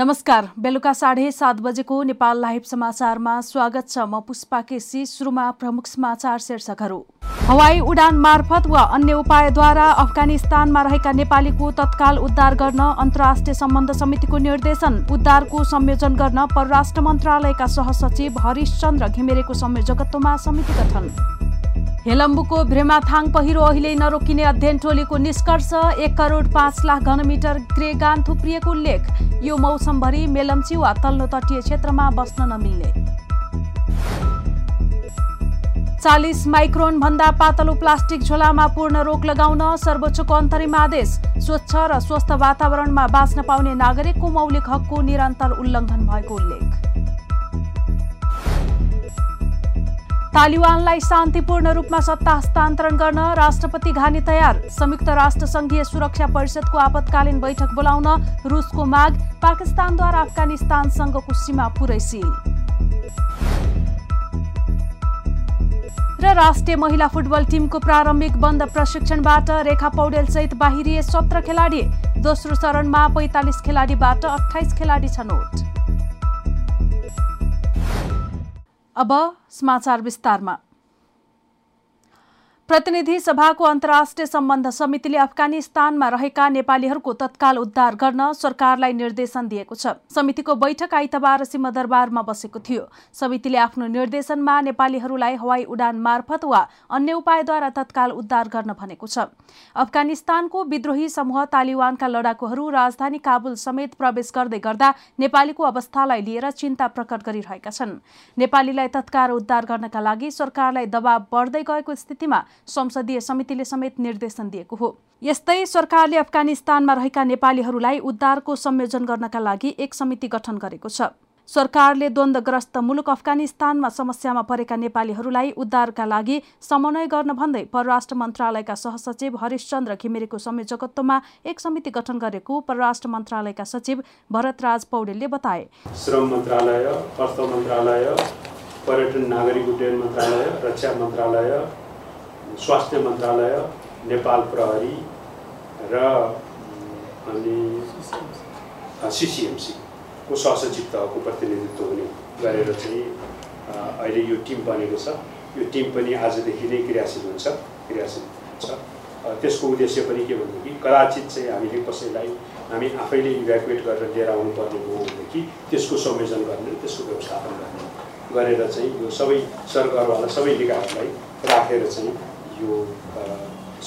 नमस्कार बेलुका साढे सात बजेको नेपाल लाइभ समाचारमा स्वागत छ म पुष्पा केसी सुरुमा प्रमुख समाचार शीर्षकहरू। हवाई उडान मार्फत वा अन्य उपायद्वारा अफगानिस्तानमा रहेका नेपालीको तत्काल उद्धार गर्न अन्तर्राष्ट्रिय सम्बन्ध समितिको निर्देशन उद्धारको संयोजन गर्न परराष्ट्र मन्त्रालयका सहसचिव हरिशचन्द्र घिमिरेको संयोजकत्वमा समिति गठन। हेलम्बुको भ्रेमाथाङ पहिरो अहिले नरोकिने अध्ययन टोलीको निष्कर्ष एक करोड पाँच लाख घनमिटर ग्रेगान थुप्रिएको उल्लेख। यो मौसमभरि मेलम्ची वा तल्लो तटीय क्षेत्रमा बस्न नमिल्ने। चालिस माइक्रोन भन्दा पातलो प्लास्टिक झोलामा पूर्ण रोक लगाउन सर्वोच्चको अन्तरिम आदेश। स्वच्छ र स्वस्थ वातावरणमा बाँच्न पाउने नागरिकको मौलिक हकको निरन्तर उल्लङ्घन भएको उल्लेख। तालिबानलाई शान्तिपूर्ण रूपमा सत्ता हस्तान्तरण गर्न राष्ट्रपति घानी तयार। संयुक्त राष्ट्र संघीय सुरक्षा परिषदको आपतकालीन बैठक बोलाउन रुसको माग पाकिस्तानद्वारा अफगानिस्तानसँगको सीमा पुरै र राष्ट्रिय महिला फुटबल टिमको प्रारम्भिक बन्द प्रशिक्षणबाट रेखा पौडेलसहित बाहिरिए सत्र खेलाडी। दोस्रो चरणमा पैँतालिस खेलाडीबाट अठाइस खेलाडी छनौट। अब समाचार विस्तारमा प्रतिनिधि सभाको अन्तर्राष्ट्रिय सम्बन्ध समितिले अफगानिस्तानमा रहेका नेपालीहरूको तत्काल उद्धार गर्न सरकारलाई निर्देशन दिएको छ। समितिको बैठक आइतबार सिंहदरबारमा बसेको थियो। समितिले आफ्नो निर्देशनमा नेपालीहरूलाई हवाई उडान मार्फत वा अन्य उपायद्वारा तत्काल उद्धार गर्न भनेको छ। अफगानिस्तानको विद्रोही समूह तालिबानका लडाकुहरू राजधानी काबुल समेत प्रवेश गर्दै गर्दा नेपालीको अवस्थालाई लिएर चिन्ता प्रकट गरिरहेका छन्। नेपालीलाई तत्काल उद्धार गर्नका लागि सरकारलाई दबाव बढ्दै गएको स्थितिमा संसदीय समितिले समेत निर्देशन दिएको हो। यस्तै सरकारले अफगानिस्तानमा रहेका नेपालीहरूलाई उद्धारको संयोजन गर्नका लागि एक समिति गठन गरेको छ। सरकारले द्वन्द्वग्रस्त मुलुक अफगानिस्तानमा समस्यामा परेका नेपालीहरूलाई उद्धारका लागि समन्वय गर्न भन्दै परराष्ट्र मन्त्रालयका सहसचिव हरिशचन्द्र घिमिरेको संयोजकत्वमा एक समिति गठन गरेको परराष्ट्र मन्त्रालयका सचिव भरतराज पौडेलले बताए। श्रम मन्त्रालय अर्थ मन्त्रालय पर्यटन नागरिक उड्डयन मन्त्रालय रक्षा मन्त्रालय स्वास्थ्य मन्त्रालय नेपाल प्रहरी र अनि सिसिएमसीको सहसचिव तहको प्रतिनिधित्व हुने गरेर चाहिँ अहिले यो टिम बनेको छ। यो टिम पनि आजदेखि नै क्रियाशील हुन्छ क्रियाशील छ त्यसको उद्देश्य पनि के भनेदेखि कदाचित चाहिँ हामीले कसैलाई हामी आफैले इभ्याकुएट गरेर लिएर आउनुपर्ने हो भनेदेखि त्यसको संयोजन गर्ने त्यसको व्यवस्थापन गर्ने गरेर चाहिँ यो सबै सरकारवाला सबै निकायहरूलाई राखेर चाहिँ यो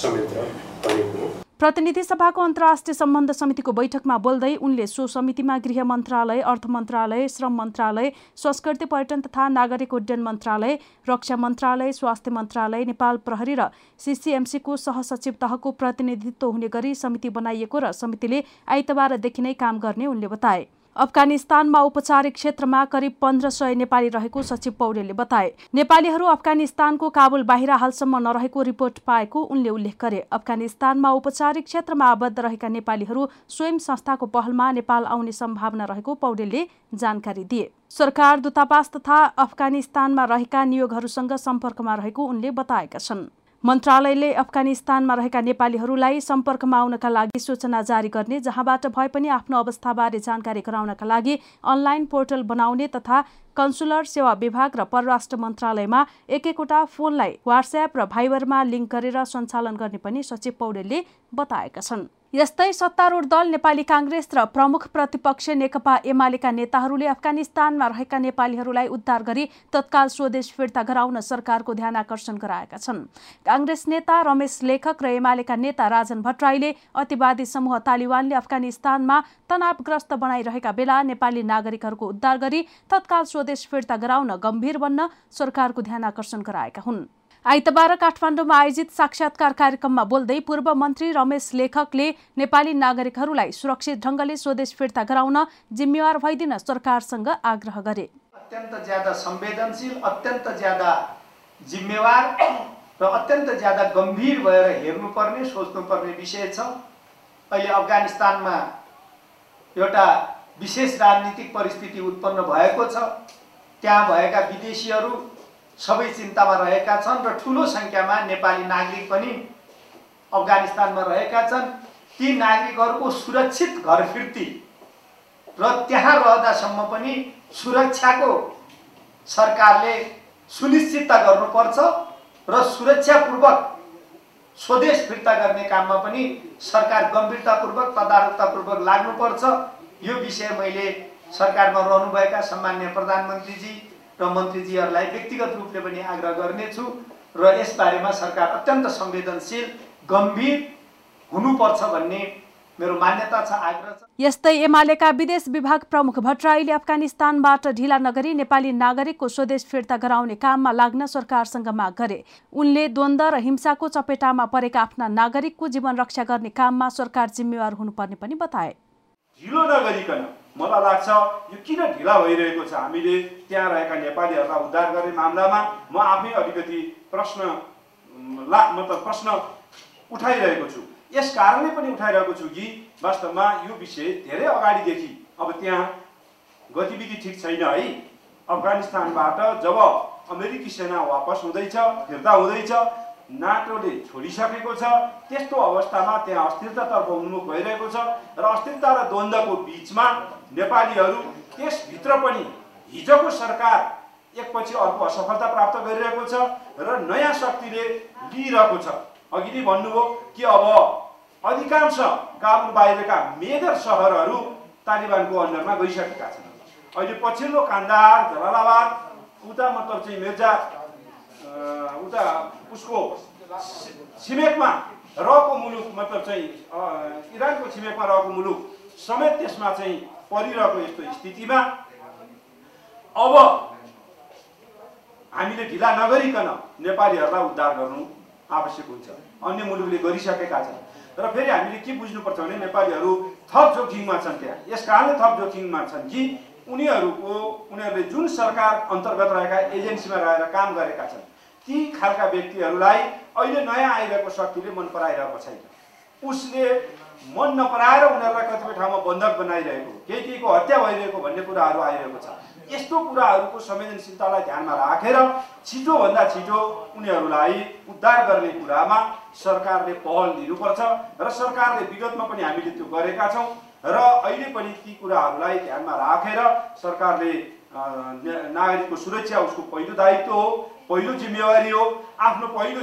संयन्त्र बनेको प्रतिनिधि सभाको अन्तर्राष्ट्रिय सम्बन्ध समितिको बैठकमा बोल्दै उनले सो समितिमा गृह मन्त्रालय अर्थ मन्त्रालय श्रम मन्त्रालय संस्कृति पर्यटन तथा नागरिक उड्डयन मन्त्रालय रक्षा मन्त्रालय स्वास्थ्य मन्त्रालय नेपाल प्रहरी र सिसिएमसीको सहसचिव तहको प्रतिनिधित्व हुने गरी समिति बनाइएको र समितिले आइतबारदेखि नै काम गर्ने उनले बताए। अफगानिस्तानमा औपचारिक क्षेत्रमा करिब पन्ध्र सय नेपाली रहेको सचिव पौडेलले बताए। नेपालीहरू अफगानिस्तानको काबुल बाहिर हालसम्म नरहेको रिपोर्ट पाएको उनले उल्लेख गरे। अफगानिस्तानमा औपचारिक क्षेत्रमा आबद्ध रहेका नेपालीहरू स्वयं संस्थाको पहलमा नेपाल आउने सम्भावना रहेको पौडेलले जानकारी दिए। सरकार दूतावास तथा अफगानिस्तानमा रहेका नियोगहरूसँग सम्पर्कमा रहेको उनले बताएका छन्। मन्त्रालयले अफगानिस्तानमा रहेका नेपालीहरूलाई सम्पर्कमा आउनका लागि सूचना जारी गर्ने जहाँबाट भए पनि आफ्नो अवस्थाबारे जानकारी गराउनका लागि अनलाइन पोर्टल बनाउने तथा कन्सुलर सेवा विभाग र परराष्ट्र मन्त्रालयमा एक एकवटा फोनलाई वाट्सएप र भाइबरमा लिङ्क गरेर सञ्चालन गर्ने पनि सचिव पौडेलले बताएका छन्। यस्तै सत्तारूढ दल नेपाली काङ्ग्रेस र प्रमुख प्रतिपक्ष नेकपा एमालेका नेताहरूले अफगानिस्तानमा रहेका नेपालीहरूलाई उद्धार गरी तत्काल स्वदेश फिर्ता गराउन सरकारको ध्यान आकर्षण गराएका छन्। काङ्ग्रेस नेता रमेश लेखक र एमालेका नेता राजन भट्टराईले अतिवादी समूह तालिबानले अफगानिस्तानमा तनावग्रस्त बनाइरहेका बेला नेपाली नागरिकहरूको उद्धार गरी तत्काल स्वदेश फिर्ता गराउन गम्भीर बन्न सरकारको ध्यान आकर्षण गराएका हुन्। आइतबार काठमाडौँमा आयोजित साक्षात्कार कार्यक्रममा बोल्दै पूर्व मन्त्री रमेश लेखकले नेपाली नागरिकहरूलाई सुरक्षित ढङ्गले स्वदेश फिर्ता गराउन जिम्मेवार भइदिन सरकारसँग आग्रह गरे। अत्यन्त ज्यादा संवेदनशील अत्यन्त ज्यादा जिम्मेवार र अत्यन्त ज्यादा गम्भीर भएर हेर्नुपर्ने सोच्नुपर्ने विषय छ। अहिले अफगानिस्तानमा एउटा विशेष राजनीतिक परिस्थिति उत्पन्न भएको छ। त्यहाँ भएका विदेशीहरू सबै चिन्तामा रहेका छन् र ठुलो सङ्ख्यामा नेपाली नागरिक पनि अफगानिस्तानमा रहेका छन्। ती नागरिकहरूको सुरक्षित घर फिर्ती र त्यहाँ रहँदासम्म पनि सुरक्षाको सरकारले सुनिश्चितता गर्नुपर्छ र सुरक्षापूर्वक स्वदेश फिर्ता गर्ने काममा पनि सरकार गम्भीरतापूर्वक तदारुकतापूर्वक लाग्नुपर्छ। यो विषय मैले सरकारमा रहनुभएका सामान्य प्रधानमन्त्रीजी र मन्त्रीजीहरूलाई व्यक्तिगत रूपले पनि आग्रह गर्नेछु र यसबारेमा सरकार अत्यन्त संवेदनशील गम्भीर हुनुपर्छ भन्ने मेरो मान्यता छ आग्रह छ। यस्तै एमालेका विदेश विभाग प्रमुख भट्टराईले अफगानिस्तानबाट ढिला नगरी नेपाली नागरिकको स्वदेश फिर्ता गराउने काममा लाग्न सरकारसँग माग गरे। उनले द्वन्द र हिंसाको चपेटामा परेका आफ्ना नागरिकको जीवन रक्षा गर्ने काममा सरकार जिम्मेवार हुनुपर्ने पनि बताए। ढिलो नगरिकन मलाई लाग्छ यो किन ढिला भइरहेको छ? हामीले त्यहाँ रहेका नेपालीहरूलाई उद्धार गर्ने मामलामा म आफै अलिकति प्रश्न ला मतलब प्रश्न उठाइरहेको छु। यस कारणले पनि उठाइरहेको छु कि वास्तवमा यो विषय धेरै अगाडिदेखि अब त्यहाँ गतिविधि ठिक छैन है। अफगानिस्तानबाट जब अमेरिकी सेना वापस हुँदैछ फिर्ता हुँदैछ नाटोले छोडिसकेको छ। त्यस्तो अवस्थामा त्यहाँ अस्थिरतातर्फ उन्मुख भइरहेको छ र अस्थिरता र द्वन्द्वको बिचमा नेपालीहरू त्यसभित्र पनि हिजोको सरकार एकपछि अर्को असफलता प्राप्त गरिरहेको छ र नयाँ शक्तिले लिइरहेको छ। अघि नै भन्नुभयो कि अब अधिकांश काबुल बाहिरका मेजर सहरहरू तालिबानको अन्डरमा गइसकेका छन्। अहिले पछिल्लो कान्दार जलालाबाद उता मतलब चाहिँ मिर्जा उता उसको छिमेकमा रहेको मुलुक मतलब चाहिँ इरानको छिमेकमा रहेको मुलुक समेत त्यसमा चाहिँ परिरहेको यस्तो स्थितिमा अब हामीले ढिला नगरिकन नेपालीहरूलाई उद्धार गर्नु आवश्यक हुन्छ अन्य मुलुकले गरिसकेका छन् र फेरि हामीले के बुझ्नुपर्छ भने नेपालीहरू थप जोखिममा छन् त्यहाँ यस कारणले थप जोखिममा छन् कि उनीहरूको उनीहरूले जुन सरकार अन्तर्गत रहेका एजेन्सीमा रहेर काम गरेका छन् ती खालका व्यक्तिहरूलाई अहिले नयाँ आइरहेको शक्तिले मन पराइरहेको छैन। उसले मन नपराएर उनीहरूलाई कतिपय ठाउँमा बन्धक बनाइरहेको केही केहीको हत्या भइरहेको भन्ने कुराहरू आइरहेको छ। यस्तो कुराहरूको संवेदनशीलतालाई ध्यानमा राखेर छिटोभन्दा छिटो उनीहरूलाई उद्धार गर्ने कुरामा सरकारले पहल लिनुपर्छ र सरकारले विगतमा पनि हामीले त्यो गरेका छौँ र अहिले पनि ती कुराहरूलाई ध्यानमा राखेर सरकारले नागरिकको सुरक्षा उसको पहिलो दायित्व हो। पहिलो जिम्मेवारी हो आफ्नो पहिलो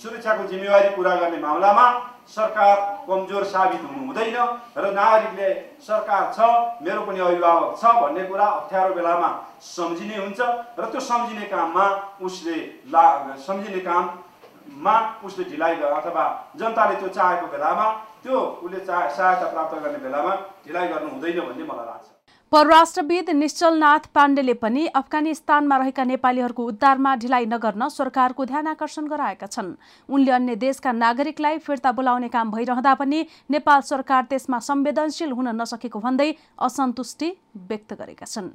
सुरक्षाको जिम्मेवारी पुरा गर्ने मामलामा सरकार कमजोर साबित हुनु हुँदैन र नागरिकले सरकार छ मेरो पनि अभिभावक छ भन्ने कुरा अप्ठ्यारो बेलामा सम्झिने हुन्छ र त्यो सम्झिने काममा उसले ला सम्झिने काममा उसले ढिलाइ अथवा जनताले त्यो चाहेको बेलामा त्यो उसले चा सहायता प्राप्त गर्ने बेलामा ढिलाइ गर्नु हुँदैन भन्ने मलाई लाग्छ। परराष्ट्रविद निश्चलनाथ पाण्डेले पनि अफगानिस्तानमा रहेका नेपालीहरूको उद्धारमा ढिलाइ नगर्न सरकारको ध्यान आकर्षण गराएका छन्। उनले अन्य देशका नागरिकलाई फिर्ता बोलाउने काम भइरहँदा पनि नेपाल सरकार त्यसमा संवेदनशील हुन नसकेको भन्दै असन्तुष्टि व्यक्त गरेका छन्।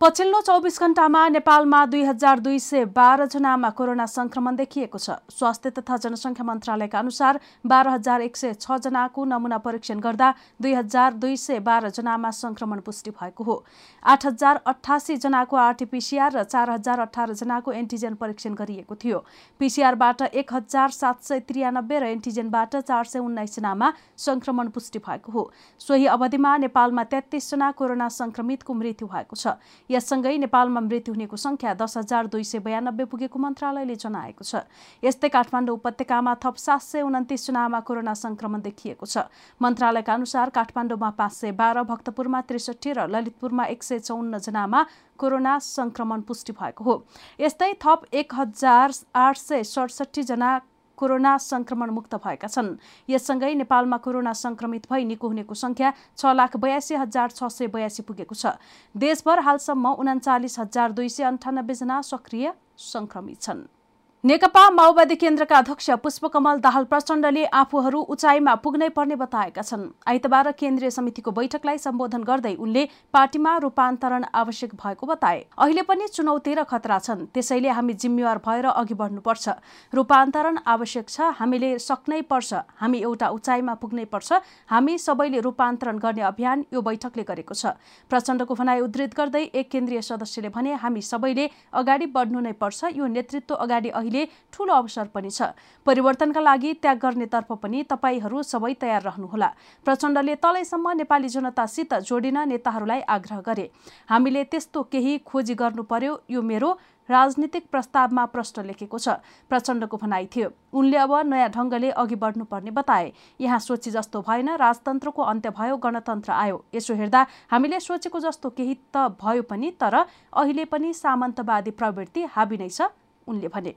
पछिल्लो चौबिस घण्टामा नेपालमा दुई हजार दुई सय बाह्रजनामा कोरोना संक्रमण देखिएको छ। स्वास्थ्य तथा जनसङ्ख्या मन्त्रालयका अनुसार बाह्र हजार एक सय छजनाको नमुना परीक्षण गर्दा दुई हजार दुई सय बाह्रजनामा संक्रमण पुष्टि भएको हो। आठ हजार अठासी जनाको आरटिपिसिआर र चार हजार अठारजनाको एन्टिजेन परीक्षण गरिएको थियो। पिसिआरबाट एक हजार सात सय त्रियानब्बे र एन्टिजेनबाट चार सय उन्नाइसजनामा संक्रमण पुष्टि भएको हो। सोही अवधिमा नेपालमा तेत्तिसजना कोरोना संक्रमितको मृत्यु भएको छ। यससँगै नेपालमा मृत्यु हुनेको संख्या दस हजार दुई सय बयानब्बे पुगेको मन्त्रालयले जनाएको छ। यस्तै काठमाडौँ उपत्यकामा थप सात सय उन्तिसजनामा कोरोना संक्रमण देखिएको छ। मन्त्रालयका अनुसार काठमाडौँमा पाँच सय बाह्र भक्तपुरमा त्रिसठी र ललितपुरमा एक सय चौन्नजनामा कोरोना संक्रमण पुष्टि भएको हो। यस्तै थप एक हजार आठ सय सडसठी जना कोरोना संक्रमण मुक्त भएका छन्। यससँगै नेपालमा कोरोना संक्रमित भई निको हुनेको संख्या छ लाख बयासी हजार छ सय बयासी पुगेको छ। देशभर हालसम्म उन्चालिस हजार दुई सय अन्ठानब्बेजना सक्रिय संक्रमित छन्। नेकपा माओवादी केन्द्रका अध्यक्ष पुष्पकमल दाहाल प्रचण्डले आफूहरू उचाइमा पुग्नै पर्ने बताएका छन्। आइतबार केन्द्रीय समितिको बैठकलाई सम्बोधन गर्दै उनले पार्टीमा रूपान्तरण आवश्यक भएको बताए। अहिले पनि चुनौती र खतरा छन्। त्यसैले हामी जिम्मेवार भएर अघि बढ्नुपर्छ। रूपान्तरण आवश्यक छ। हामीले सक्नै पर्छ। हामी एउटा उचाइमा पुग्नै पर्छ। हामी सबैले रूपान्तरण गर्ने अभियान यो बैठकले गरेको छ। प्रचण्डको भनाई उद्धृत गर्दै एक केन्द्रीय सदस्यले भने हामी सबैले अगाडि बढ्नु नै पर्छ। यो नेतृत्व अगाडि अहिले ठूलो अवसर पनि छ। परिवर्तनका लागि त्याग गर्नेतर्फ पनि तपाईँहरू सबै तयार रहनुहोला। प्रचण्डले तलैसम्म नेपाली जनतासित जोडिन नेताहरूलाई आग्रह गरे। हामीले त्यस्तो केही खोजी गर्नु पर्यो यो मेरो राजनीतिक प्रस्तावमा प्रश्न लेखेको छ प्रचण्डको भनाइ थियो। उनले अब नयाँ ढङ्गले अघि बढ्नुपर्ने बताए। यहाँ सोचे जस्तो भएन राजतन्त्रको अन्त्य भयो गणतन्त्र आयो। यसो हेर्दा हामीले सोचेको जस्तो केही त भयो पनि तर अहिले पनि सामन्तवादी प्रवृत्ति हाबी नै छ उनले भने।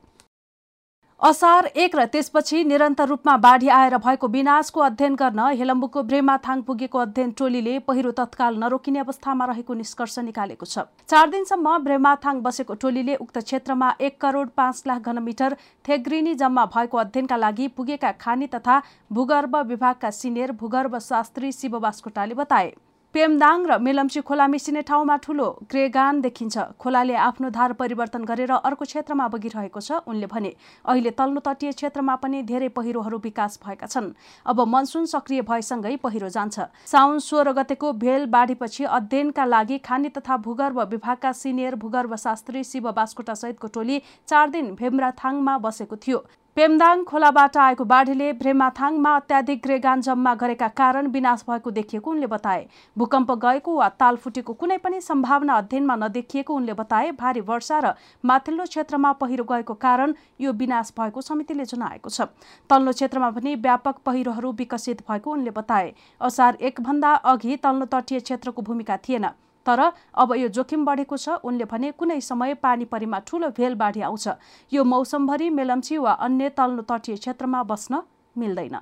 असार एक र त्यसपछि निरन्तर रूपमा बाढी आएर भएको विनाशको अध्ययन गर्न हेलम्बुको ब्रेमाथाङ पुगेको अध्ययन टोलीले पहिरो तत्काल नरोकिने अवस्थामा रहेको निष्कर्ष निकालेको छ। चार दिनसम्म ब्रेमाथाङ बसेको टोलीले उक्त क्षेत्रमा एक करोड पाँच लाख घनमिटर थेग्रिनी जम्मा भएको अध्ययनका लागि पुगेका खानी तथा भूगर्भ विभागका सिनियर भूगर्भ शास्त्री शिव बास्कोटाले बताए। पेमदाङ र मेलम्ची खोला मिसिने ठाउँमा ठूलो ग्रेगान देखिन्छ। खोलाले आफ्नो धार परिवर्तन गरेर अर्को क्षेत्रमा बगिरहेको छ उनले भने अहिले तल्लो तटीय क्षेत्रमा पनि धेरै पहिरोहरू विकास भएका छन्। अब मनसुन सक्रिय भएसँगै पहिरो जान्छ। साउन सोह्र गतेको भेल बाढीपछि अध्ययनका लागि खानी तथा भूगर्भ विभागका सिनियर भूगर्भ शास्त्री शिव बास्कोटा सहितको टोली चार दिन भेमराथाङमा बसेको थियो। पेमदाङ खोलाबाट आएको बाढीले भ्रेमाथाङमा अत्याधिक ग्रेगान जम्मा गरेका कारण विनाश भएको देखिएको उनले बताए। भूकम्प गएको वा ताल फुटेको कुनै पनि सम्भावना अध्ययनमा नदेखिएको उनले बताए। भारी वर्षा र माथिल्लो क्षेत्रमा पहिरो गएको कारण यो विनाश भएको समितिले जनाएको छ। तल्लो क्षेत्रमा पनि व्यापक पहिरोहरू विकसित भएको उनले बताए। असार एकभन्दा अघि तल्लो तटीय क्षेत्रको भूमिका थिएन। तर अब यो जोखिम बढेको छ। उनले भने कुनै समय पानी परीमा ठूलो भेल बाढी आउँछ। यो मौसमभरि मेलम्ची वा अन्य तल्लो तटीय क्षेत्रमा बस्न मिल्दैन।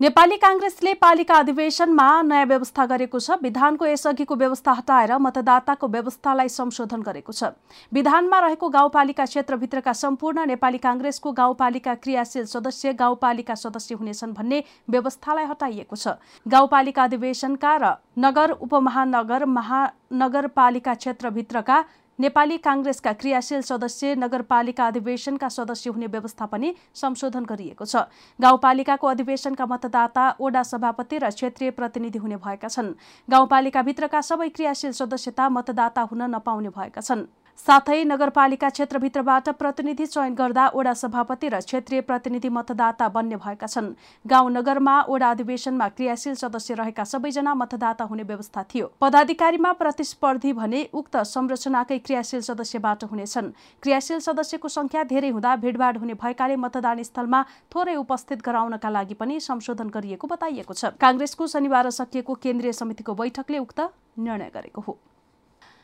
नेपाली काङ्ग्रेसले पालिका अधिवेशनमा नयाँ व्यवस्था गरेको छ। विधानको यसअघिको व्यवस्था हटाएर मतदाताको व्यवस्थालाई संशोधन गरेको छ। विधानमा रहेको गाउँपालिका क्षेत्रभित्रका सम्पूर्ण नेपाली काङ्ग्रेसको गाउँपालिका क्रियाशील सदस्य गाउँपालिका सदस्य हुनेछन् भन्ने व्यवस्थालाई हटाइएको छ। गाउँपालिका अधिवेशनका र नगर उपमहानगर महानगरपालिका क्षेत्रभित्रका नेपाली काङ्ग्रेसका क्रियाशील सदस्य नगरपालिका अधिवेशनका सदस्य हुने व्यवस्था पनि संशोधन गरिएको छ। गाउँपालिकाको अधिवेशनका मतदाता ओडा सभापति र क्षेत्रीय प्रतिनिधि हुने भएका छन्। गाउँपालिकाभित्रका सबै क्रियाशील सदस्यता मतदाता हुन नपाउने भएका छन्। साथै नगरपालिका क्षेत्रभित्रबाट प्रतिनिधि चयन गर्दा ओडा सभापति र क्षेत्रीय प्रतिनिधि मतदाता बन्ने भएका छन्। गाउँ नगरमा ओडा अधिवेशनमा क्रियाशील सदस्य रहेका सबैजना मतदाता हुने व्यवस्था थियो। पदाधिकारीमा प्रतिस्पर्धी भने उक्त संरचनाकै क्रियाशील सदस्यबाट हुनेछन्। क्रियाशील सदस्यको संख्या धेरै हुँदा भिडभाड हुने भएकाले मतदान स्थलमा थोरै उपस्थित गराउनका लागि पनि संशोधन गरिएको बताइएको छ। काङ्ग्रेसको शनिबार सकिएको केन्द्रीय समितिको बैठकले उक्त निर्णय गरेको हो।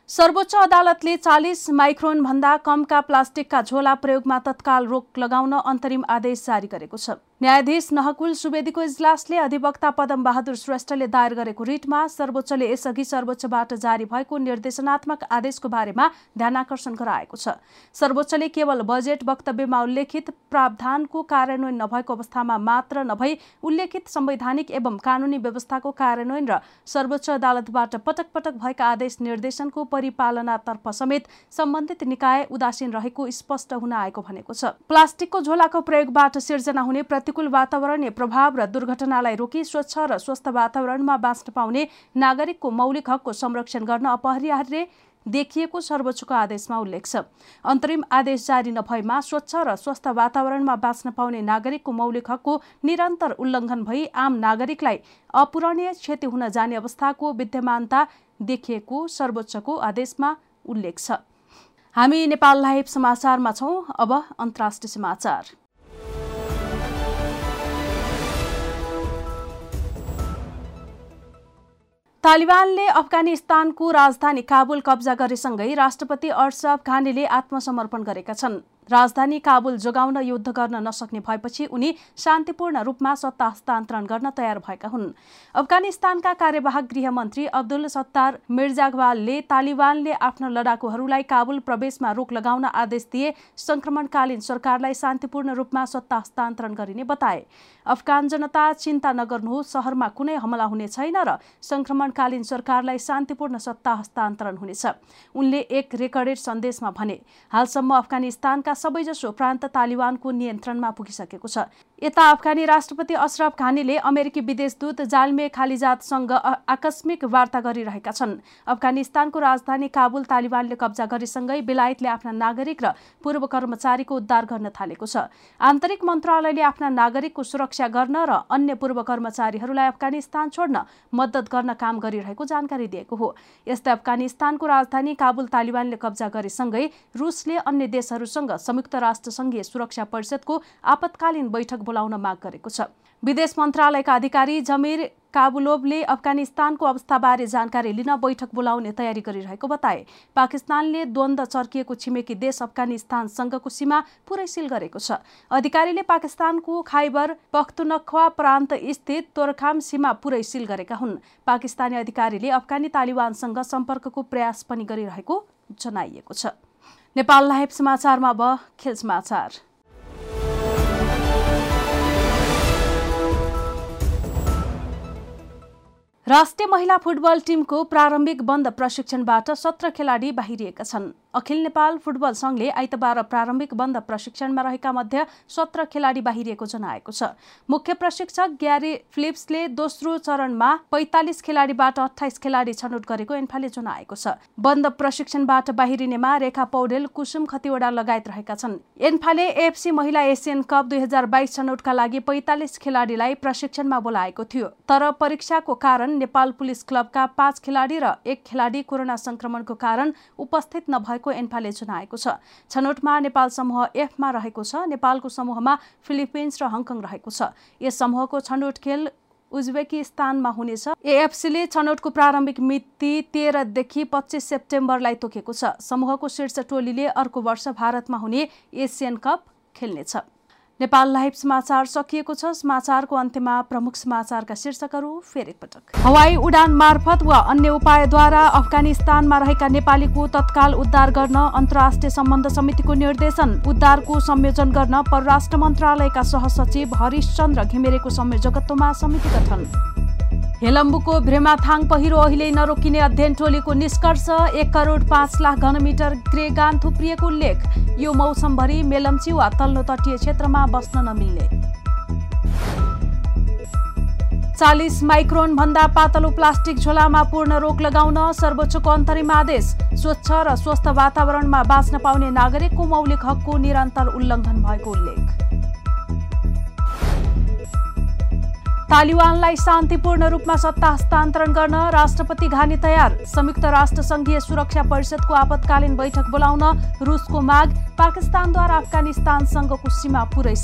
सर्वोच्च अदालतले चालिस माइक्रोनभन्दा कमका प्लास्टिकका झोला प्रयोगमा तत्काल रोक लगाउन अन्तरिम आदेश जारी गरेको छ। न्यायाधीश नहकुल सुवेदीको इजलासले अधिवक्ता पदम बहादुर श्रेष्ठले दायर गरेको रिटमा सर्वोच्चले यसअघि सर्वोच्चबाट जारी भएको निर्देशनात्मक आदेशको बारेमा ध्यानकर्षण गराएको छ। सर्वोच्चले केवल बजेट वक्तव्यमा उल्लेखित प्रावधानको कार्यान्वयन नभएको अवस्थामा मात्र नभई उल्लेखित संवैधानिक एवं कानूनी व्यवस्थाको कार्यान्वयन र सर्वोच्च अदालतबाट पटक पटक भएका आदेश निर्देशनको परिपालनातर्फ समेत सम्बन्धित निकाय उदासीन रहेको स्पष्ट हुन आएको भनेको छ। प्लास्टिकको झोलाको प्रयोगबाट सिर्जना हुने प्रतिकूल वातावरणीय प्रभाव र दुर्घटनालाई रोकी स्वच्छ र स्वस्थ वातावरणमा बाँच्न पाउने नागरिकको मौलिक हकको संरक्षण गर्न अपरिहार्य देखिएको सर्वोच्चको आदेशमा उल्लेख छ। अन्तरिम आदेश जारी नभएमा स्वच्छ र स्वस्थ वातावरणमा बाँच्न पाउने नागरिकको मौलिक हकको निरन्तर उल्लङ्घन भई आम नागरिकलाई अपूरणीय क्षति हुन जाने अवस्थाको विद्यमानता देखिएको सर्वोच्चको आदेशमा उल्लेख छ। हामी नेपाल लाइभ समाचारमा छौँ। अब अन्तर्राष्ट्रिय समाचार। तालिबानले अफगानिस्तानको राजधानी काबुल कब्जा गरेसँगै राष्ट्रपति अरसफ घानीले आत्मसमर्पण गरेका छन्। राजधानी काबुल जोगाउन युद्ध गर्न नसक्ने भएपछि उनी शान्तिपूर्ण रूपमा सत्ता हस्तान्तरण गर्न तयार भएका हुन्। अफगानिस्तानका कार्यवाहक गृहमन्त्री अब्दुल सत्तार मिर्जागवालले तालिबानले आफ्ना लडाकुहरूलाई काबुल प्रवेशमा रोक लगाउन आदेश दिए संक्रमणकालीन सरकारलाई शान्तिपूर्ण रूपमा सत्ता हस्तान्तरण गरिने बताए। अफगान जनता चिन्ता नगर्नुहोस् सहरमा कुनै हमला हुने छैन र संक्रमणकालीन सरकारलाई शान्तिपूर्ण सत्ता हस्तान्तरण हुनेछ। उनले एक रेकर्डेड सन्देशमा भने हालसम्म अफगानिस्तानका सबैजसो प्रान्त तालिबानको नियन्त्रणमा पुगिसकेको छ। यता अफगानी राष्ट्रपति अशरफ घानीले अमेरिकी विदेशदूत जालमे खालिजातसँग आकस्मिक वार्ता गरिरहेका छन्। अफगानिस्तानको राजधानी काबुल तालिबानले कब्जा गरेसँगै बेलायतले आफ्ना नागरिक र पूर्व कर्मचारीको उद्धार गर्न थालेको छ। आन्तरिक मन्त्रालयले आफ्ना नागरिकको सुरक्षा गर्न र अन्य पूर्व कर्मचारीहरूलाई अफगानिस्तान छोड्न मद्दत गर्न काम गरिरहेको जानकारी दिएको हो। यस्तै अफगानिस्तानको राजधानी काबुल तालिबानले कब्जा गरेसँगै रुसले अन्य देशहरूसँग संयुक्त राष्ट्रसङ्घीय सुरक्षा परिषदको आपतकालीन बैठक बोलाउन माग गरेको छ। विदेश मन्त्रालयका अधिकारी जमिर काबुलोभले अफगानिस्तानको अवस्थाबारे जानकारी लिन बैठक बोलाउने तयारी गरिरहेको बताए। पाकिस्तानले द्वन्द चर्किएको छिमेकी देश अफगानिस्तानसँगको सीमा पुरै सिल गरेको छ। अधिकारीले पाकिस्तानको खाइबर पख्तुनख्वा प्रान्त स्थित तोरखाम सीमा पुरै सिल गरेका हुन्। पाकिस्तानी अधिकारीले अफगानी तालिबानसँग सम्पर्कको प्रयास पनि गरिरहेको जनाइएको छ। नेपाल समाचारमा अब खेल राष्ट्रिय महिला फुटबल टिमको प्रारम्भिक बन्द प्रशिक्षणबाट सत्र खेलाडी बाहिरिएका छन्। अखिल नेपाल फुटबल सङ्घले आइतबार प्रारम्भिक बन्द प्रशिक्षणमा रहेका मध्ये सत्र खेलाडी बाहिरिएको जनाएको छ। मुख्य प्रशिक्षक ग्यारी फिलिप्सले दोस्रो चरणमा पैतालिस खेलाडीबाट अठाइस खेलाडी छनौट गरेको एन्फाले जनाएको छ। बन्द प्रशिक्षणबाट बाहिरिनेमा रेखा पौडेल कुसुम खतिवडा लगायत रहेका छन्। एन्फाले एफसी महिला एसियन कप दुई हजार बाइस छनौटका लागि पैतालिस खेलाडीलाई प्रशिक्षणमा बोलाएको थियो। तर परीक्षाको कारण नेपाल पुलिस क्लबका पाँच खेलाडी र एक खेलाडी कोरोना संक्रमणको कारण उपस्थित नभएको एन्फाले जनाएको छ। छनौटमा नेपाल समूह एफमा रहेको छ। नेपालको समूहमा फिलिपिन्स र हङकङ रहेको छ। यस समूहको छनौट खेल उज्बेकिस्तानमा हुनेछ। एएफसीले छनौटको प्रारम्भिक मिति तेह्रदेखि पच्चिस सेप्टेम्बरलाई तोकेको छ। समूहको शीर्ष टोलीले अर्को वर्ष भारतमा हुने एसियन कप खेल्नेछ। नेपाल लाइभ समाचार सकिएको छ। समाचारको अन्त्यमा प्रमुख समाचारका शीर्षकहरू फेरि एकपटक हवाई उडान मार्फत वा अन्य उपायद्वारा अफगानिस्तानमा रहेका नेपालीको तत्काल उद्धार गर्न अन्तर्राष्ट्रिय सम्बन्ध समितिको निर्देशन उद्धारको संयोजन गर्न परराष्ट्र मन्त्रालयका सहसचिव हरिशचन्द्र घिमिरेको संयोजकत्वमा समिति गठन। हेलम्बुको भ्रेमाथाङ पहिरो अहिले नरोकिने अध्ययन टोलीको निष्कर्ष एक करोड पाँच लाख घनमिटर ग्रेगान थुप्रिएको उल्लेख यो मौसमभरि मेलम्ची वा तल्लो तटीय क्षेत्रमा बस्न नमिल्ने। चालिस माइक्रोन भन्दा पातलो प्लास्टिक झोलामा पूर्ण रोक लगाउन सर्वोच्चको अन्तरिम आदेश। स्वच्छ र स्वस्थ वातावरणमा बाँच्न पाउने नागरिकको मौलिक हकको निरन्तर उल्लङ्घन भएको उल्लेख। तालिबानलाई शान्तिपूर्ण रूपमा सत्ता हस्तान्तरण गर्न राष्ट्रपति घानी तयार। संयुक्त राष्ट्र संघीय सुरक्षा परिषदको आपतकालीन बैठक बोलाउन रुसको माग पाकिस्तानद्वारा अफगानिस्तानसँगको सीमा पुरै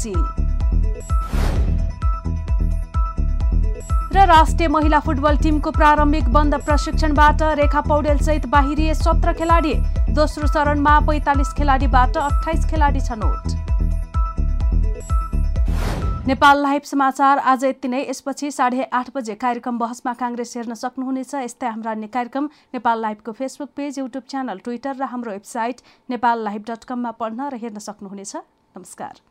र राष्ट्रिय महिला फुटबल टिमको प्रारम्भिक बन्द प्रशिक्षणबाट रेखा पौडेल सहित बाहिरिए सत्र खेलाडी। दोस्रो चरणमा पैँतालिस खेलाडीबाट अठाइस खेलाडी छनौट। नेपाल लाइभ समाचार आज यति नै। यसपछि साढे आठ बजे कार्यक्रम बहसमा काङ्ग्रेस हेर्न सक्नुहुनेछ। यस्तै हाम्रा अन्य कार्यक्रम Nepal लाइभको Facebook page YouTube channel Twitter र हाम्रो वेबसाइट नेपाल लाइभ डट कममा पढ्न र हेर्न सक्नुहुनेछ। नमस्कार।